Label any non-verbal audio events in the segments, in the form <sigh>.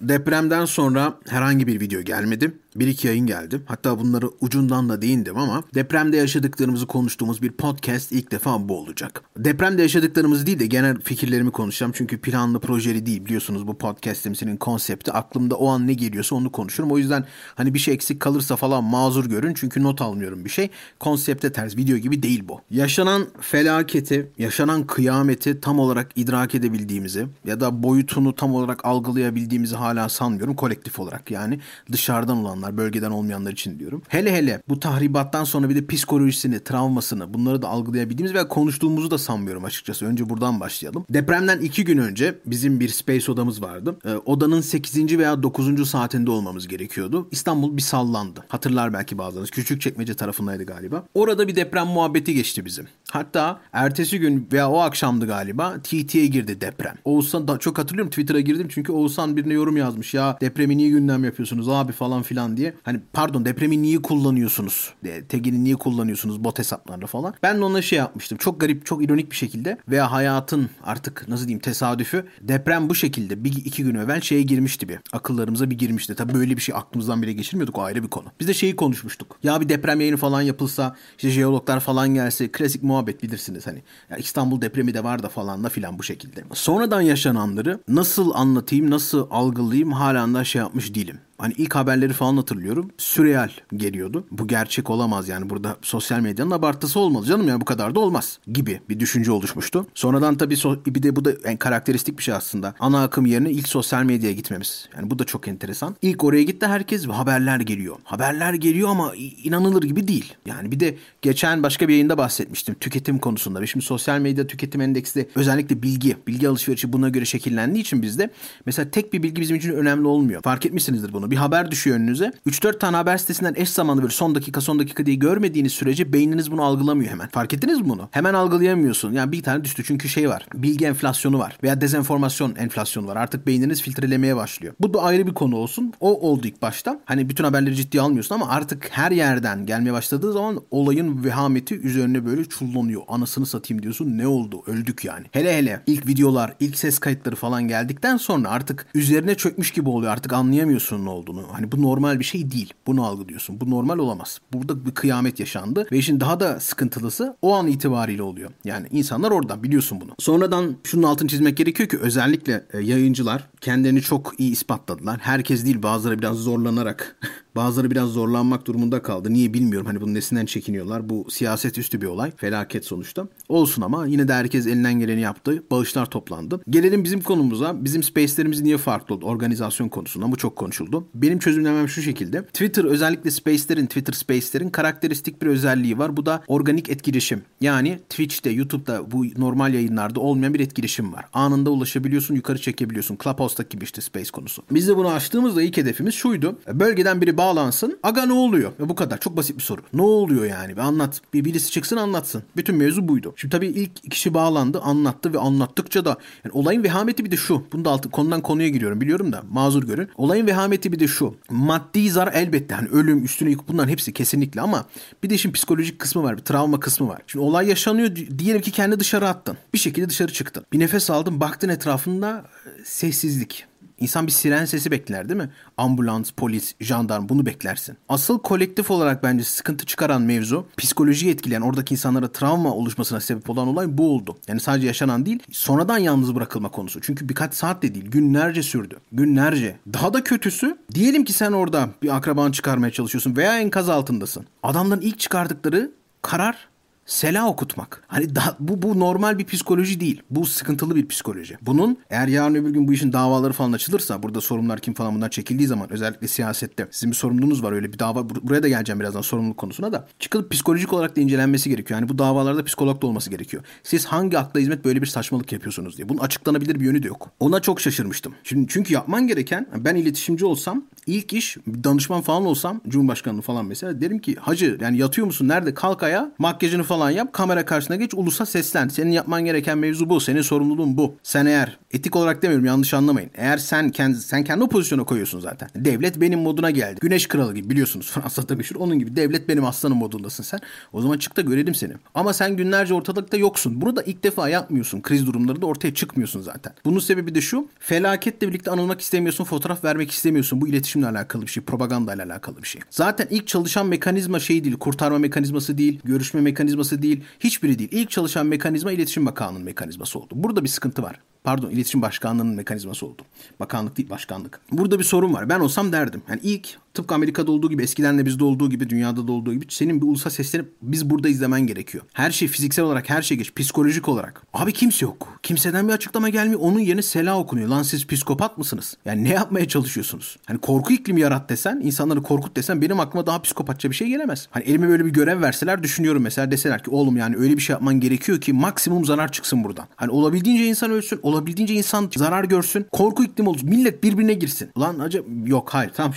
Depremden sonra herhangi bir video gelmedi. Bir iki yayın geldi. Hatta bunları ucundan da değindim ama depremde yaşadıklarımızı konuştuğumuz bir podcast ilk defa bu olacak. Depremde yaşadıklarımız değil de genel fikirlerimi konuşacağım. Çünkü planlı projeli değil biliyorsunuz bu podcastimizin konsepti. Aklımda o an ne geliyorsa onu konuşurum. O yüzden hani bir şey eksik kalırsa falan mazur görün. Çünkü not almıyorum bir şey. Konsepte ters video gibi değil bu. Yaşanan felaketi, yaşanan kıyameti tam olarak idrak edebildiğimizi ya da boyutunu tam olarak algılayabildiğimizi hala sanmıyorum kolektif olarak yani dışarıdan olanlar bölgeden olmayanlar için diyorum. Hele hele bu tahribattan sonra bir de psikolojisini, travmasını bunları da algılayabildiğimiz veya konuştuğumuzu da sanmıyorum açıkçası. Önce buradan başlayalım. Depremden iki gün önce bizim bir space odamız vardı. Ee, odanın 8. veya 9. saatinde olmamız gerekiyordu. İstanbul bir sallandı. Hatırlar belki bazılarınız. Küçükçekmece tarafındaydı galiba. Orada bir deprem muhabbeti geçti bizim. Hatta ertesi gün veya o akşamdı galiba TT'ye girdi deprem. Oğuzhan da çok hatırlıyorum Twitter'a girdim çünkü Oğuzhan birine yorum yazmış ya depremi niye gündem yapıyorsunuz abi falan filan diye. Hani pardon depremi niye kullanıyorsunuz? De, Tegini niye kullanıyorsunuz bot hesaplarında falan. Ben de ona şey yapmıştım. Çok garip, çok ironik bir şekilde veya hayatın artık nasıl diyeyim tesadüfü deprem bu şekilde bir iki gün evvel şeye girmişti bir. Akıllarımıza bir girmişti. Tabii böyle bir şey aklımızdan bile geçirmiyorduk. O ayrı bir konu. Biz de şeyi konuşmuştuk. Ya bir deprem yayını falan yapılsa işte jeologlar falan gelse klasik muhabbet bilirsiniz hani. Ya İstanbul depremi de var da falan da filan bu şekilde. Sonradan yaşananları nasıl anlatayım, nasıl algılayayım hala da şey yapmış değilim. Hani ilk haberleri falan hatırlıyorum. Sürreal geliyordu. Bu gerçek olamaz yani burada sosyal medyanın abartısı olmalı canım yani bu kadar da olmaz gibi bir düşünce oluşmuştu. Sonradan tabii so- bir de bu da yani karakteristik bir şey aslında. Ana akım yerine ilk sosyal medyaya gitmemiz. Yani bu da çok enteresan. İlk oraya gitti herkes haberler geliyor. Haberler geliyor ama inanılır gibi değil. Yani bir de geçen başka bir yayında bahsetmiştim tüketim konusunda. Şimdi sosyal medya tüketim endeksi özellikle bilgi, bilgi alışverişi buna göre şekillendiği için bizde mesela tek bir bilgi bizim için önemli olmuyor. Fark etmişsinizdir bunu. Bir haber düşüyor önünüze. 3-4 tane haber sitesinden eş zamanlı böyle son dakika son dakika diye görmediğiniz sürece beyniniz bunu algılamıyor hemen. Fark ettiniz mi bunu? Hemen algılayamıyorsun. Yani bir tane düştü çünkü şey var. Bilgi enflasyonu var veya dezenformasyon enflasyonu var. Artık beyniniz filtrelemeye başlıyor. Bu da ayrı bir konu olsun. O oldu ilk başta. Hani bütün haberleri ciddiye almıyorsun ama artık her yerden gelmeye başladığı zaman olayın vehameti üzerine böyle çullanıyor. Anasını satayım diyorsun. Ne oldu? Öldük yani. Hele hele ilk videolar, ilk ses kayıtları falan geldikten sonra artık üzerine çökmüş gibi oluyor. Artık anlayamıyorsun ne olduğunu. Hani bu normal bir şey değil. Bunu algılıyorsun. Bu normal olamaz. Burada bir kıyamet yaşandı ve işin daha da sıkıntılısı o an itibariyle oluyor. Yani insanlar orada biliyorsun bunu. Sonradan şunun altını çizmek gerekiyor ki özellikle e, yayıncılar kendilerini çok iyi ispatladılar. Herkes değil bazıları biraz zorlanarak <laughs> Bazıları biraz zorlanmak durumunda kaldı. Niye bilmiyorum. Hani bunun nesinden çekiniyorlar. Bu siyaset üstü bir olay. Felaket sonuçta. Olsun ama yine de herkes elinden geleni yaptı. Bağışlar toplandı. Gelelim bizim konumuza. Bizim space'lerimiz niye farklı oldu? Organizasyon konusunda bu çok konuşuldu. Benim çözümlemem şu şekilde. Twitter özellikle space'lerin, Twitter space'lerin karakteristik bir özelliği var. Bu da organik etkileşim. Yani Twitch'te, YouTube'da bu normal yayınlarda olmayan bir etkileşim var. Anında ulaşabiliyorsun, yukarı çekebiliyorsun. Clubhouse'daki gibi işte space konusu. Biz de bunu açtığımızda ilk hedefimiz şuydu. Bölgeden biri bağlansın. Aga ne oluyor? Ve bu kadar. Çok basit bir soru. Ne oluyor yani? Bir anlat. Bir birisi çıksın anlatsın. Bütün mevzu buydu. Şimdi tabii ilk kişi bağlandı, anlattı ve anlattıkça da yani olayın vehameti bir de şu. Bunu da altı, konudan konuya giriyorum biliyorum da mazur görün. Olayın vehameti bir de şu. Maddi zar elbette hani ölüm üstüne yıkıp bunların hepsi kesinlikle ama bir de işin psikolojik kısmı var. Bir travma kısmı var. Şimdi olay yaşanıyor diyelim ki kendi dışarı attın. Bir şekilde dışarı çıktın. Bir nefes aldın baktın etrafında sessizlik. İnsan bir siren sesi bekler değil mi? Ambulans, polis, jandarm bunu beklersin. Asıl kolektif olarak bence sıkıntı çıkaran mevzu, psikolojiyi etkileyen, oradaki insanlara travma oluşmasına sebep olan olay bu oldu. Yani sadece yaşanan değil, sonradan yalnız bırakılma konusu. Çünkü birkaç saat de değil, günlerce sürdü. Günlerce. Daha da kötüsü, diyelim ki sen orada bir akraban çıkarmaya çalışıyorsun veya enkaz altındasın. Adamların ilk çıkardıkları karar Sela okutmak. Hani da, bu, bu normal bir psikoloji değil. Bu sıkıntılı bir psikoloji. Bunun eğer yarın öbür gün bu işin davaları falan açılırsa burada sorumlular kim falan bundan çekildiği zaman özellikle siyasette sizin bir sorumluluğunuz var öyle bir dava buraya da geleceğim birazdan sorumluluk konusuna da çıkılıp psikolojik olarak da incelenmesi gerekiyor. Yani bu davalarda psikolog da olması gerekiyor. Siz hangi akla hizmet böyle bir saçmalık yapıyorsunuz diye. Bunun açıklanabilir bir yönü de yok. Ona çok şaşırmıştım. Şimdi çünkü yapman gereken ben iletişimci olsam İlk iş danışman falan olsam Cumhurbaşkanlığı falan mesela derim ki hacı yani yatıyor musun nerede kalk ayağa makyajını falan yap kamera karşısına geç ulusa seslen. Senin yapman gereken mevzu bu. Senin sorumluluğun bu. Sen eğer etik olarak demiyorum yanlış anlamayın. Eğer sen kendi sen kendi o pozisyona koyuyorsun zaten. Devlet benim moduna geldi. Güneş kralı gibi biliyorsunuz <laughs> Fransa'da meşhur. Onun gibi devlet benim aslanım modundasın sen. O zaman çık da görelim seni. Ama sen günlerce ortalıkta yoksun. Bunu da ilk defa yapmıyorsun. Kriz durumlarında ortaya çıkmıyorsun zaten. Bunun sebebi de şu. Felaketle birlikte anılmak istemiyorsun. Fotoğraf vermek istemiyorsun. Bu iletişimle alakalı bir şey. Propaganda ile alakalı bir şey. Zaten ilk çalışan mekanizma şey değil. Kurtarma mekanizması değil. Görüşme mekanizması değil. Hiçbiri değil. İlk çalışan mekanizma iletişim bakanlığının mekanizması oldu. Burada bir sıkıntı var. Pardon iletişim başkanlığının mekanizması oldu. Bakanlık değil başkanlık. Burada bir sorun var. Ben olsam derdim. Yani ilk tıpkı Amerika'da olduğu gibi eskiden de bizde olduğu gibi dünyada da olduğu gibi senin bir ulusa seslenip biz burada izlemen gerekiyor. Her şey fiziksel olarak her şey geç. Psikolojik olarak. Abi kimse yok. Kimseden bir açıklama gelmiyor. Onun yerine sela okunuyor. Lan siz psikopat mısınız? Yani ne yapmaya çalışıyorsunuz? Hani korku iklimi yarat desen, insanları korkut desen benim aklıma daha psikopatça bir şey gelemez. Hani elime böyle bir görev verseler düşünüyorum mesela deseler ki oğlum yani öyle bir şey yapman gerekiyor ki maksimum zarar çıksın buradan. Hani olabildiğince insan ölsün, olabildiğince insan zarar görsün. Korku iklimi olsun. Millet birbirine girsin. Ulan acaba yok hayır tamam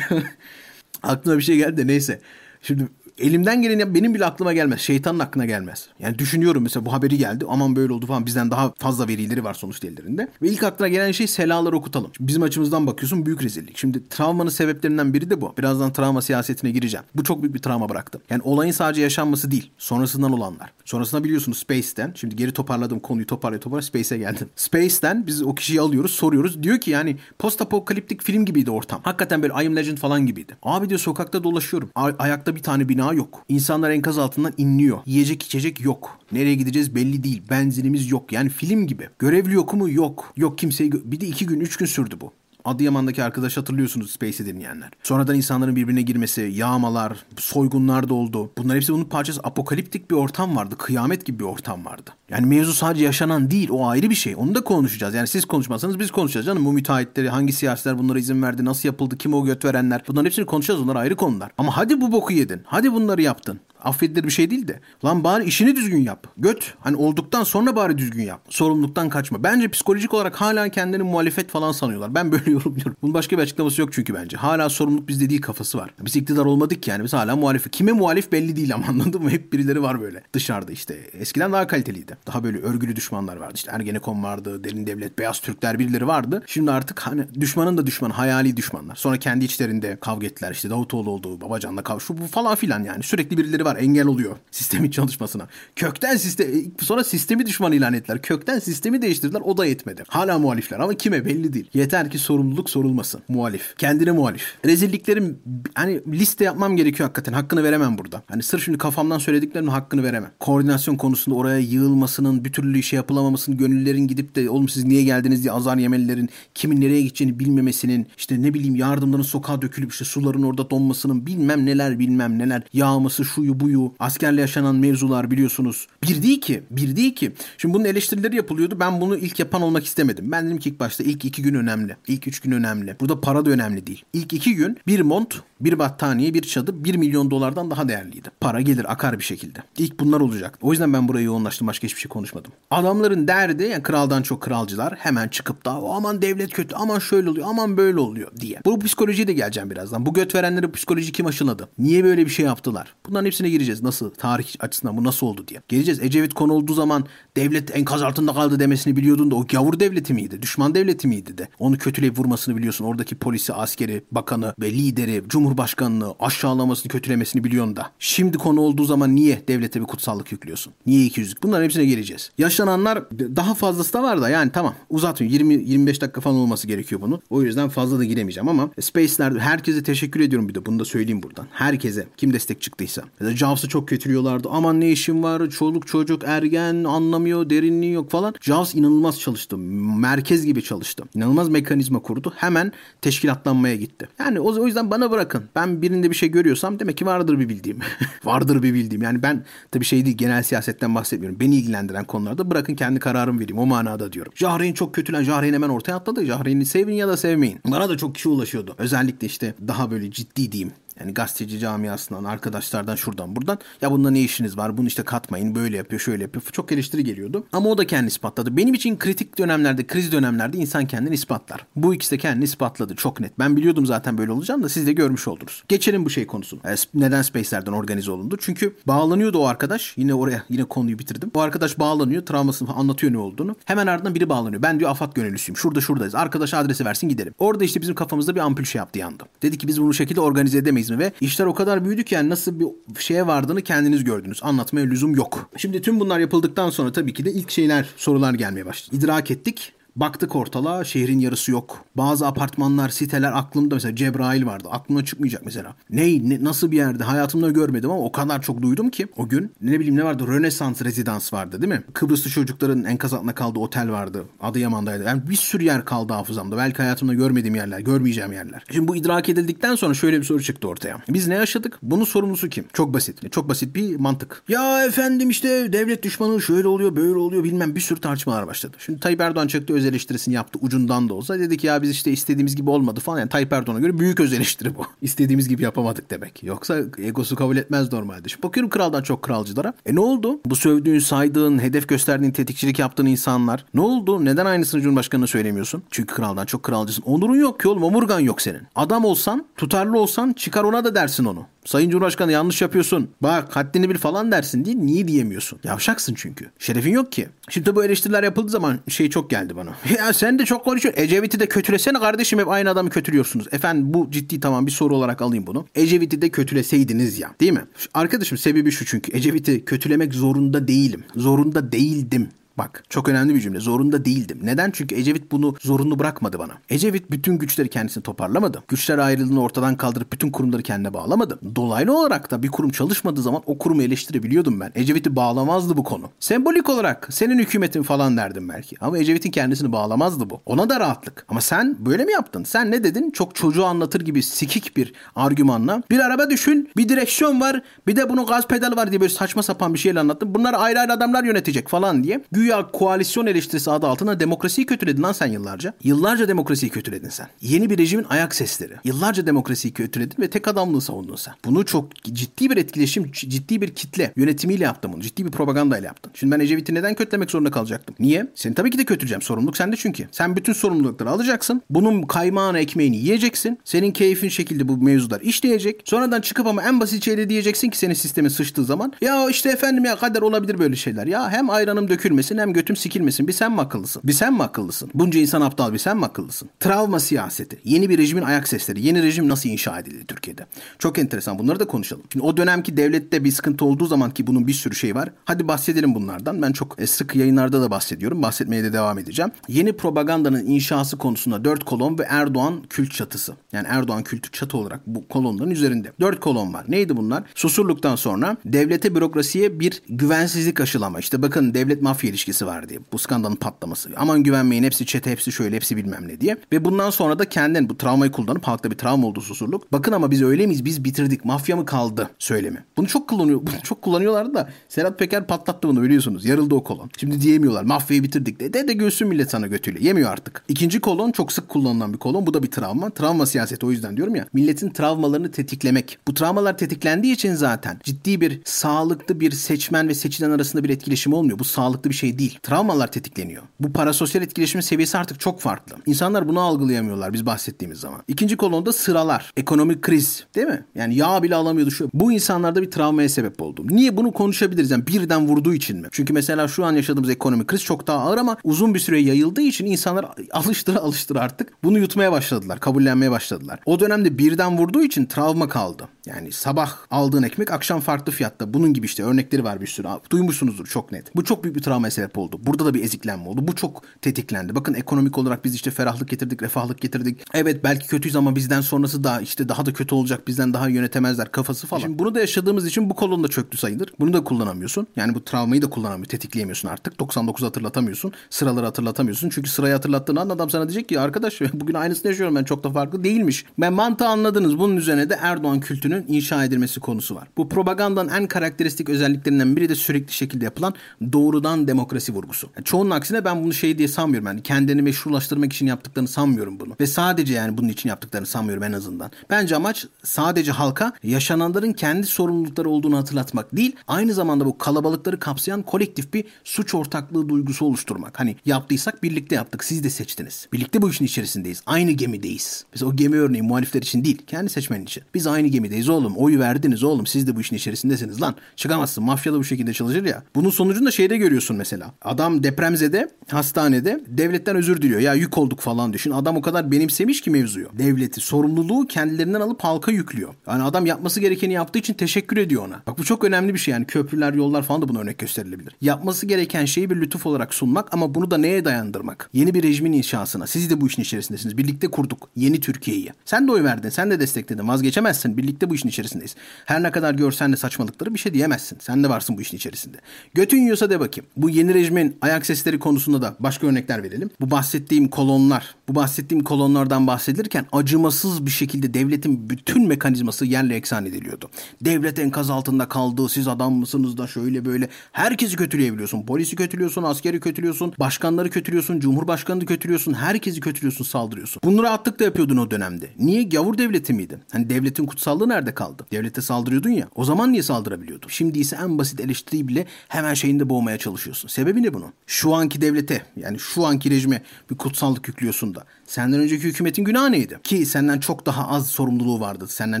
<laughs> aklıma bir şey geldi de neyse. Şimdi elimden geleni benim bile aklıma gelmez. Şeytanın aklına gelmez. Yani düşünüyorum mesela bu haberi geldi. Aman böyle oldu falan. Bizden daha fazla verileri var sonuçta ellerinde. Ve ilk aklına gelen şey selaları okutalım. Şimdi bizim açımızdan bakıyorsun büyük rezillik. Şimdi travmanın sebeplerinden biri de bu. Birazdan travma siyasetine gireceğim. Bu çok büyük bir travma bıraktı. Yani olayın sadece yaşanması değil. Sonrasından olanlar. Sonrasında biliyorsunuz Space'ten. Şimdi geri toparladım konuyu toparlaya toparlaya Space'e geldim. Space'ten biz o kişiyi alıyoruz soruyoruz. Diyor ki yani post apokaliptik film gibiydi ortam. Hakikaten böyle I Am Legend falan gibiydi. Abi diyor sokakta dolaşıyorum. Ay- ayakta bir tane bina yok. İnsanlar enkaz altından inliyor. Yiyecek içecek yok. Nereye gideceğiz belli değil. Benzinimiz yok. Yani film gibi. Görevli yok mu? Yok. Yok kimseyi... gö- Bir de iki gün, üç gün sürdü bu. Adıyaman'daki arkadaş hatırlıyorsunuz Space'i dinleyenler. Sonradan insanların birbirine girmesi, yağmalar, soygunlar da oldu. Bunlar hepsi bunun parçası. Apokaliptik bir ortam vardı. Kıyamet gibi bir ortam vardı. Yani mevzu sadece yaşanan değil. O ayrı bir şey. Onu da konuşacağız. Yani siz konuşmazsanız biz konuşacağız canım. Bu müteahhitleri, hangi siyasiler bunlara izin verdi, nasıl yapıldı, kim o göt verenler. Bunların hepsini konuşacağız. Onlar ayrı konular. Ama hadi bu boku yedin. Hadi bunları yaptın. Affedilir bir şey değil de. Lan bari işini düzgün yap. Göt. Hani olduktan sonra bari düzgün yap. Sorumluluktan kaçma. Bence psikolojik olarak hala kendini muhalefet falan sanıyorlar. Ben böyle <laughs> yorumluyorum. Bunun başka bir açıklaması yok çünkü bence. Hala sorumluluk bizde değil kafası var. Biz iktidar olmadık yani. Biz hala muhalif. Kime muhalif belli değil ama <laughs> anladın mı? Hep birileri var böyle. Dışarıda işte. Eskiden daha kaliteliydi. Daha böyle örgülü düşmanlar vardı. İşte Ergenekon vardı. Derin Devlet, Beyaz Türkler birileri vardı. Şimdi artık hani düşmanın da düşman, hayali düşmanlar. Sonra kendi içlerinde kavga ettiler. İşte Davutoğlu oldu, Babacan'la kavga. Şu bu falan filan yani. Sürekli birileri var. Engel oluyor <laughs> sistemin çalışmasına. Kökten sistem sonra sistemi düşman ilan ettiler. Kökten sistemi değiştirdiler. O da yetmedi. Hala muhalifler ama kime belli değil. Yeter ki sorumluluk sorulmasın. Muhalif. Kendine muhalif. Rezilliklerim hani liste yapmam gerekiyor hakikaten. Hakkını veremem burada. Hani sırf şimdi kafamdan söylediklerimin hakkını veremem. Koordinasyon konusunda oraya yığılmasının, bir türlü işe yapılamamasının, gönüllerin gidip de oğlum siz niye geldiniz diye azar yemelilerin, kimin nereye gideceğini bilmemesinin, işte ne bileyim yardımların sokağa dökülüp işte suların orada donmasının bilmem neler bilmem neler yağması şuyu buyu askerle yaşanan mevzular biliyorsunuz. Bir değil ki. Bir değil ki. Şimdi bunun eleştirileri yapılıyordu. Ben bunu ilk yapan olmak istemedim. Ben dedim ki ilk başta ilk iki gün önemli. İlk üç gün önemli. Burada para da önemli değil. İlk iki gün bir mont, bir battaniye, bir çadır bir milyon dolardan daha değerliydi. Para gelir akar bir şekilde. İlk bunlar olacak. O yüzden ben buraya yoğunlaştım. Başka hiçbir şey konuşmadım. Adamların derdi yani kraldan çok kralcılar hemen çıkıp da aman devlet kötü, aman şöyle oluyor, aman böyle oluyor diye. Bu psikolojiye de geleceğim birazdan. Bu göt verenleri psikoloji kim aşıladı? Niye böyle bir şey yaptılar? Bunların hepsine gireceğiz. Nasıl? Tarih açısından bu nasıl oldu diye. Geleceğiz. Ecevit konu olduğu zaman devlet enkaz altında kaldı demesini biliyordun da o gavur devleti miydi? Düşman devleti miydi de? Onu kötüleyip vurmasını biliyorsun. Oradaki polisi, askeri, bakanı ve lideri, cumhurbaşkanını aşağılamasını, kötülemesini biliyorsun da. Şimdi konu olduğu zaman niye devlete bir kutsallık yüklüyorsun? Niye ikiyüzlük? Bunların hepsine geleceğiz. Yaşananlar daha fazlası da var da yani tamam uzatmıyorum. 20-25 dakika falan olması gerekiyor bunun. O yüzden fazla da giremeyeceğim ama Space'lerde herkese teşekkür ediyorum bir de bunu da söyleyeyim buradan. Herkese kim destek çıktıysa. Ya da Jaws'ı çok kötülüyorlardı. Aman ne işim var çoluk çocuk ergen anlamıyor derinliği yok falan. Jaws inanılmaz çalıştı. Merkez gibi çalıştı. İnanılmaz mekanizma kurdu. Hemen teşkilatlanmaya gitti. Yani o, o yüzden bana bırakın. Ben birinde bir şey görüyorsam demek ki vardır bir bildiğim. <laughs> vardır bir bildiğim. Yani ben tabii şey değil genel siyasetten bahsetmiyorum. Beni ilgilendiren konularda bırakın kendi kararımı vereyim. O manada diyorum. Jahreyn çok kötülen. Jahreyn hemen ortaya atladı. Jahreyn'i sevin ya da sevmeyin. Bana da çok kişi ulaşıyordu. Özellikle işte daha böyle ciddi diyeyim Yani gazeteci camiasından, arkadaşlardan şuradan buradan. Ya bunda ne işiniz var? Bunu işte katmayın. Böyle yapıyor, şöyle yapıyor. Çok eleştiri geliyordu. Ama o da kendini ispatladı. Benim için kritik dönemlerde, kriz dönemlerde insan kendini ispatlar. Bu ikisi de kendini ispatladı. Çok net. Ben biliyordum zaten böyle olacağını da siz de görmüş oldunuz. Geçelim bu şey konusunu. Neden Space'lerden organize olundu? Çünkü bağlanıyordu o arkadaş. Yine oraya yine konuyu bitirdim. O arkadaş bağlanıyor. Travmasını anlatıyor ne olduğunu. Hemen ardından biri bağlanıyor. Ben diyor AFAD gönüllüsüyüm. Şurada şuradayız. Arkadaş adresi versin gidelim. Orada işte bizim kafamızda bir ampul şey yaptı yandı. Dedi ki biz bunu şekilde organize edemeyiz mi? Ve işler o kadar büyüdü ki yani nasıl bir şeye vardığını kendiniz gördünüz. Anlatmaya lüzum yok. Şimdi tüm bunlar yapıldıktan sonra tabii ki de ilk şeyler, sorular gelmeye başladı. İdrak ettik. Baktık ortalığa şehrin yarısı yok. Bazı apartmanlar, siteler aklımda mesela Cebrail vardı. Aklımda çıkmayacak mesela. Ney, ne, nasıl bir yerde hayatımda görmedim ama o kadar çok duydum ki o gün ne bileyim ne vardı Rönesans rezidans vardı değil mi? Kıbrıslı çocukların enkaz altında kaldığı otel vardı. Adıyaman'daydı. Yani bir sürü yer kaldı hafızamda. Belki hayatımda görmediğim yerler, görmeyeceğim yerler. Şimdi bu idrak edildikten sonra şöyle bir soru çıktı ortaya. Biz ne yaşadık? Bunun sorumlusu kim? Çok basit. Çok basit bir mantık. Ya efendim işte devlet düşmanı şöyle oluyor, böyle oluyor bilmem bir sürü tartışmalar başladı. Şimdi Tayyip Erdoğan çıktı öz eleştirisini yaptı ucundan da olsa. Dedi ki ya biz işte istediğimiz gibi olmadı falan. Yani Tayyip Erdoğan'a göre büyük öz eleştiri bu. <laughs> İstediğimiz gibi yapamadık demek. Yoksa egosu kabul etmez normalde. Şimdi bakıyorum kraldan çok kralcılara. E ne oldu? Bu sövdüğün, saydığın, hedef gösterdiğin, tetikçilik yaptığın insanlar. Ne oldu? Neden aynısını Cumhurbaşkanı'na söylemiyorsun? Çünkü kraldan çok kralcısın. Onurun yok ki oğlum. Omurgan yok senin. Adam olsan, tutarlı olsan çıkar ona da dersin onu. Sayın Cumhurbaşkanı yanlış yapıyorsun. Bak haddini bil falan dersin değil. Niye diyemiyorsun? Yavşaksın çünkü. Şerefin yok ki. Şimdi bu eleştiriler yapıldığı zaman şey çok geldi bana. <laughs> Ya sen de çok konuşuyorsun. Ecevit'i de kötülesene kardeşim hep aynı adamı kötülüyorsunuz. Efendim bu ciddi tamam bir soru olarak alayım bunu. Ecevit'i de kötüleseydiniz ya. Değil mi? Arkadaşım sebebi şu çünkü. Ecevit'i kötülemek zorunda değilim. Zorunda değildim. Bak çok önemli bir cümle. Zorunda değildim. Neden? Çünkü Ecevit bunu zorunlu bırakmadı bana. Ecevit bütün güçleri kendisini toparlamadı. Güçler ayrılığını ortadan kaldırıp bütün kurumları kendine bağlamadı. Dolaylı olarak da bir kurum çalışmadığı zaman o kurumu eleştirebiliyordum ben. Ecevit'i bağlamazdı bu konu. Sembolik olarak senin hükümetin falan derdim belki. Ama Ecevit'in kendisini bağlamazdı bu. Ona da rahatlık. Ama sen böyle mi yaptın? Sen ne dedin? Çok çocuğu anlatır gibi sikik bir argümanla. Bir araba düşün, bir direksiyon var, bir de bunun gaz pedalı var diye böyle saçma sapan bir şeyle anlattın. Bunlar ayrı ayrı adamlar yönetecek falan diye. Güya güya koalisyon eleştirisi adı altında demokrasiyi kötüledin lan sen yıllarca. Yıllarca demokrasiyi kötüledin sen. Yeni bir rejimin ayak sesleri. Yıllarca demokrasiyi kötüledin ve tek adamlığı savundun sen. Bunu çok ciddi bir etkileşim, ciddi bir kitle yönetimiyle yaptın bunu. Ciddi bir propagandayla yaptın. Şimdi ben Ecevit'i neden kötülemek zorunda kalacaktım? Niye? Seni tabii ki de kötüleyeceğim. Sorumluluk sende çünkü. Sen bütün sorumlulukları alacaksın. Bunun kaymağını, ekmeğini yiyeceksin. Senin keyfin şekilde bu mevzular işleyecek. Sonradan çıkıp ama en basit şeyle diyeceksin ki senin sistemin sıçtığı zaman. Ya işte efendim ya kader olabilir böyle şeyler. Ya hem ayranım dökülmesin hem götüm sikilmesin. Bir sen mi akıllısın? Bir sen mi akıllısın? Bunca insan aptal bir sen mi akıllısın? Travma siyaseti. Yeni bir rejimin ayak sesleri. Yeni rejim nasıl inşa edildi Türkiye'de? Çok enteresan. Bunları da konuşalım. Şimdi o dönemki devlette bir sıkıntı olduğu zaman ki bunun bir sürü şey var. Hadi bahsedelim bunlardan. Ben çok e, sık yayınlarda da bahsediyorum. Bahsetmeye de devam edeceğim. Yeni propagandanın inşası konusunda dört kolon ve Erdoğan kült çatısı. Yani Erdoğan kültü çatı olarak bu kolonların üzerinde. Dört kolon var. Neydi bunlar? Susurluktan sonra devlete bürokrasiye bir güvensizlik aşılama. İşte bakın devlet mafya ilişkisi var diye. Bu skandalın patlaması. Aman güvenmeyin hepsi çete hepsi şöyle hepsi bilmem ne diye. Ve bundan sonra da kendin bu travmayı kullanıp halkta bir travma oldu susurluk. Bakın ama biz öyle miyiz? Biz bitirdik. Mafya mı kaldı? Söylemi. Bunu çok kullanıyor. Bunu çok kullanıyorlardı da Serhat Peker patlattı bunu biliyorsunuz. Yarıldı o kolon. Şimdi diyemiyorlar. Mafyayı bitirdik de. De de göğsün millet sana götüyle. Yemiyor artık. İkinci kolon çok sık kullanılan bir kolon. Bu da bir travma. Travma siyaseti o yüzden diyorum ya. Milletin travmalarını tetiklemek. Bu travmalar tetiklendiği için zaten ciddi bir sağlıklı bir seçmen ve seçilen arasında bir etkileşim olmuyor. Bu sağlıklı bir şey değil. Travmalar tetikleniyor. Bu parasosyal etkileşimin seviyesi artık çok farklı. İnsanlar bunu algılayamıyorlar biz bahsettiğimiz zaman. İkinci kolonda sıralar. Ekonomik kriz değil mi? Yani yağ bile alamıyordu şu. Bu insanlarda bir travmaya sebep oldu. Niye bunu konuşabiliriz? Yani birden vurduğu için mi? Çünkü mesela şu an yaşadığımız ekonomik kriz çok daha ağır ama uzun bir süre yayıldığı için insanlar <laughs> alıştıra alıştıra artık bunu yutmaya başladılar. Kabullenmeye başladılar. O dönemde birden vurduğu için travma kaldı. Yani sabah aldığın ekmek akşam farklı fiyatta. Bunun gibi işte örnekleri var bir sürü. Duymuşsunuzdur çok net. Bu çok büyük bir travmaya sebep oldu. Burada da bir eziklenme oldu. Bu çok tetiklendi. Bakın ekonomik olarak biz işte ferahlık getirdik, refahlık getirdik. Evet belki kötüyüz ama bizden sonrası da işte daha da kötü olacak. Bizden daha yönetemezler kafası falan. Şimdi bunu da yaşadığımız için bu kolon da çöktü sayılır. Bunu da kullanamıyorsun. Yani bu travmayı da kullanamıyorsun. Tetikleyemiyorsun artık. 99 hatırlatamıyorsun. Sıraları hatırlatamıyorsun. Çünkü sırayı hatırlattığın an adam sana diyecek ki arkadaş <laughs> bugün aynısını yaşıyorum ben çok da farklı değilmiş. Ben mantığı anladınız. Bunun üzerine de Erdoğan kültünün inşa edilmesi konusu var. Bu propagandanın en karakteristik özelliklerinden biri de sürekli şekilde yapılan doğrudan demokrasi vurgusu. Yani çoğunun aksine ben bunu şey diye sanmıyorum. Yani kendini meşrulaştırmak için yaptıklarını sanmıyorum bunu. Ve sadece yani bunun için yaptıklarını sanmıyorum en azından. Bence amaç sadece halka yaşananların kendi sorumlulukları olduğunu hatırlatmak değil. Aynı zamanda bu kalabalıkları kapsayan kolektif bir suç ortaklığı duygusu oluşturmak. Hani yaptıysak birlikte yaptık. Siz de seçtiniz. Birlikte bu işin içerisindeyiz. Aynı gemideyiz. Mesela o gemi örneği muhalifler için değil. Kendi seçmenin için. Biz aynı gemideyiz oğlum. Oyu verdiniz oğlum. Siz de bu işin içerisindesiniz lan. Çıkamazsın. Mafya da bu şekilde çalışır ya. Bunun sonucunda şeyde görüyorsun mesela. Adam depremzede hastanede devletten özür diliyor. Ya yük olduk falan düşün. Adam o kadar benimsemiş ki mevzuyu. Devleti sorumluluğu kendilerinden alıp halka yüklüyor. Yani adam yapması gerekeni yaptığı için teşekkür ediyor ona. Bak bu çok önemli bir şey yani. Köprüler, yollar falan da buna örnek gösterilebilir. Yapması gereken şeyi bir lütuf olarak sunmak ama bunu da neye dayandırmak? Yeni bir rejimin inşasına. Siz de bu işin içerisindesiniz. Birlikte kurduk yeni Türkiye'yi. Sen de oy verdin. Sen de destekledin. Vazgeçemezsin. Birlikte bu işin içerisindeyiz. Her ne kadar görsen de saçmalıkları bir şey diyemezsin. Sen de varsın bu işin içerisinde. Götün yiyorsa de bakayım. Bu yeni rejimin ayak sesleri konusunda da başka örnekler verelim. Bu bahsettiğim kolonlar, bu bahsettiğim kolonlardan bahsedilirken acımasız bir şekilde devletin bütün mekanizması yerle eksan ediliyordu. Devlet enkaz altında kaldı. Siz adam mısınız da şöyle böyle. Herkesi kötüleyebiliyorsun. Polisi kötülüyorsun, askeri kötülüyorsun, başkanları kötülüyorsun, cumhurbaşkanını kötülüyorsun, herkesi kötülüyorsun, saldırıyorsun. Bunu rahatlıkla yapıyordun o dönemde. Niye? Gavur devleti miydin? Hani devletin kutsallığı kaldı? Devlete saldırıyordun ya. O zaman niye saldırabiliyordun? Şimdi ise en basit eleştiriyi bile hemen şeyinde boğmaya çalışıyorsun. Sebebi ne bunun? Şu anki devlete yani şu anki rejime bir kutsallık yüklüyorsun da. Senden önceki hükümetin günahı neydi? Ki senden çok daha az sorumluluğu vardı. Senden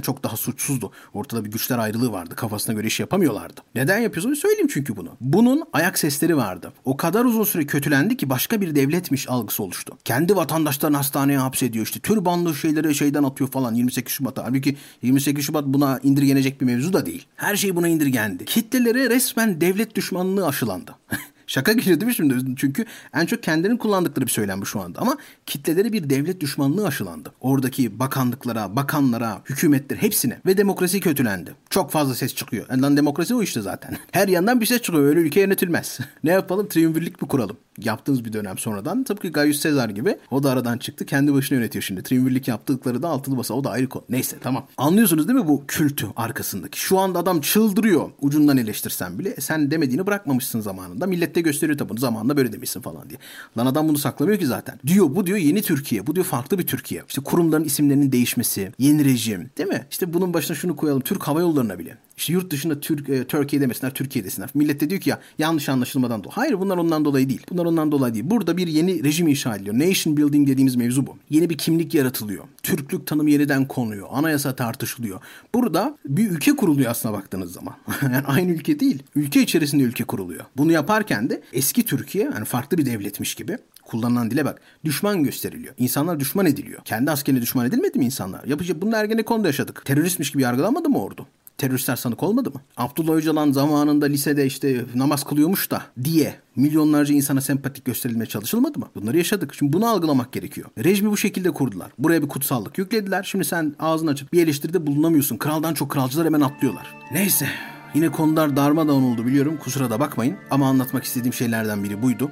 çok daha suçsuzdu. Ortada bir güçler ayrılığı vardı. Kafasına göre iş yapamıyorlardı. Neden yapıyorsun? Söyleyeyim çünkü bunu. Bunun ayak sesleri vardı. O kadar uzun süre kötülendi ki başka bir devletmiş algısı oluştu. Kendi vatandaşlarını hastaneye hapsediyor işte. Türbanlı şeyleri şeyden atıyor falan 28 Şubat'a. Halbuki 28 Şubat buna indirgenecek bir mevzu da değil. Her şey buna indirgendi. Kitleleri resmen devlet düşmanlığı aşılandı. <laughs> Şaka değil mi şimdi? Çünkü en çok kendilerinin kullandıkları bir söylem bu şu anda. Ama kitleleri bir devlet düşmanlığı aşılandı. Oradaki bakanlıklara, bakanlara, hükümetler hepsine ve demokrasi kötülendi. Çok fazla ses çıkıyor. Yani demokrasi o işte zaten. <laughs> Her yandan bir ses çıkıyor. Öyle ülke yönetilmez. <laughs> ne yapalım? Triumvirlik mi kuralım? Yaptığımız bir dönem sonradan. Tıpkı Gaius Caesar gibi. O da aradan çıktı. Kendi başına yönetiyor şimdi. Triumvirlik yaptıkları da altılı basa. O da ayrı konu. Neyse tamam. Anlıyorsunuz değil mi bu kültü arkasındaki? Şu anda adam çıldırıyor. Ucundan eleştirsen bile. E sen demediğini bırakmamışsın zamanında. Millette gösteriyor tabii. Zamanında böyle demişsin falan diye. Lan adam bunu saklamıyor ki zaten. Diyor bu diyor yeni Türkiye. Bu diyor farklı bir Türkiye. İşte kurumların isimlerinin değişmesi. Yeni rejim. Değil mi? İşte bunun başına şunu koyalım. Türk Hava Yolları'na bile. İşte yurt dışında Türk, e, Türkiye demesinler, Türkiye desinler. Millet de diyor ki ya yanlış anlaşılmadan dolayı. Hayır bunlar ondan dolayı değil. Bunlar ondan dolayı değil. Burada bir yeni rejim inşa ediliyor. Nation building dediğimiz mevzu bu. Yeni bir kimlik yaratılıyor. Türklük tanımı yeniden konuyor. Anayasa tartışılıyor. Burada bir ülke kuruluyor aslına baktığınız zaman. <laughs> yani aynı ülke değil. Ülke içerisinde ülke kuruluyor. Bunu yaparken de eski Türkiye yani farklı bir devletmiş gibi kullanılan dile bak. Düşman gösteriliyor. İnsanlar düşman ediliyor. Kendi askerine düşman edilmedi mi insanlar? Yapıcı bunu Ergenekon'da yaşadık. Teröristmiş gibi yargılanmadı mı ordu? Teröristler sanık olmadı mı? Abdullah Öcalan zamanında lisede işte namaz kılıyormuş da diye milyonlarca insana sempatik gösterilmeye çalışılmadı mı? Bunları yaşadık. Şimdi bunu algılamak gerekiyor. Rejimi bu şekilde kurdular. Buraya bir kutsallık yüklediler. Şimdi sen ağzını açıp bir eleştiride bulunamıyorsun. Kraldan çok kralcılar hemen atlıyorlar. Neyse. Yine konular darmadağın oldu biliyorum. Kusura da bakmayın. Ama anlatmak istediğim şeylerden biri buydu.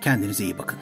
Kendinize iyi bakın.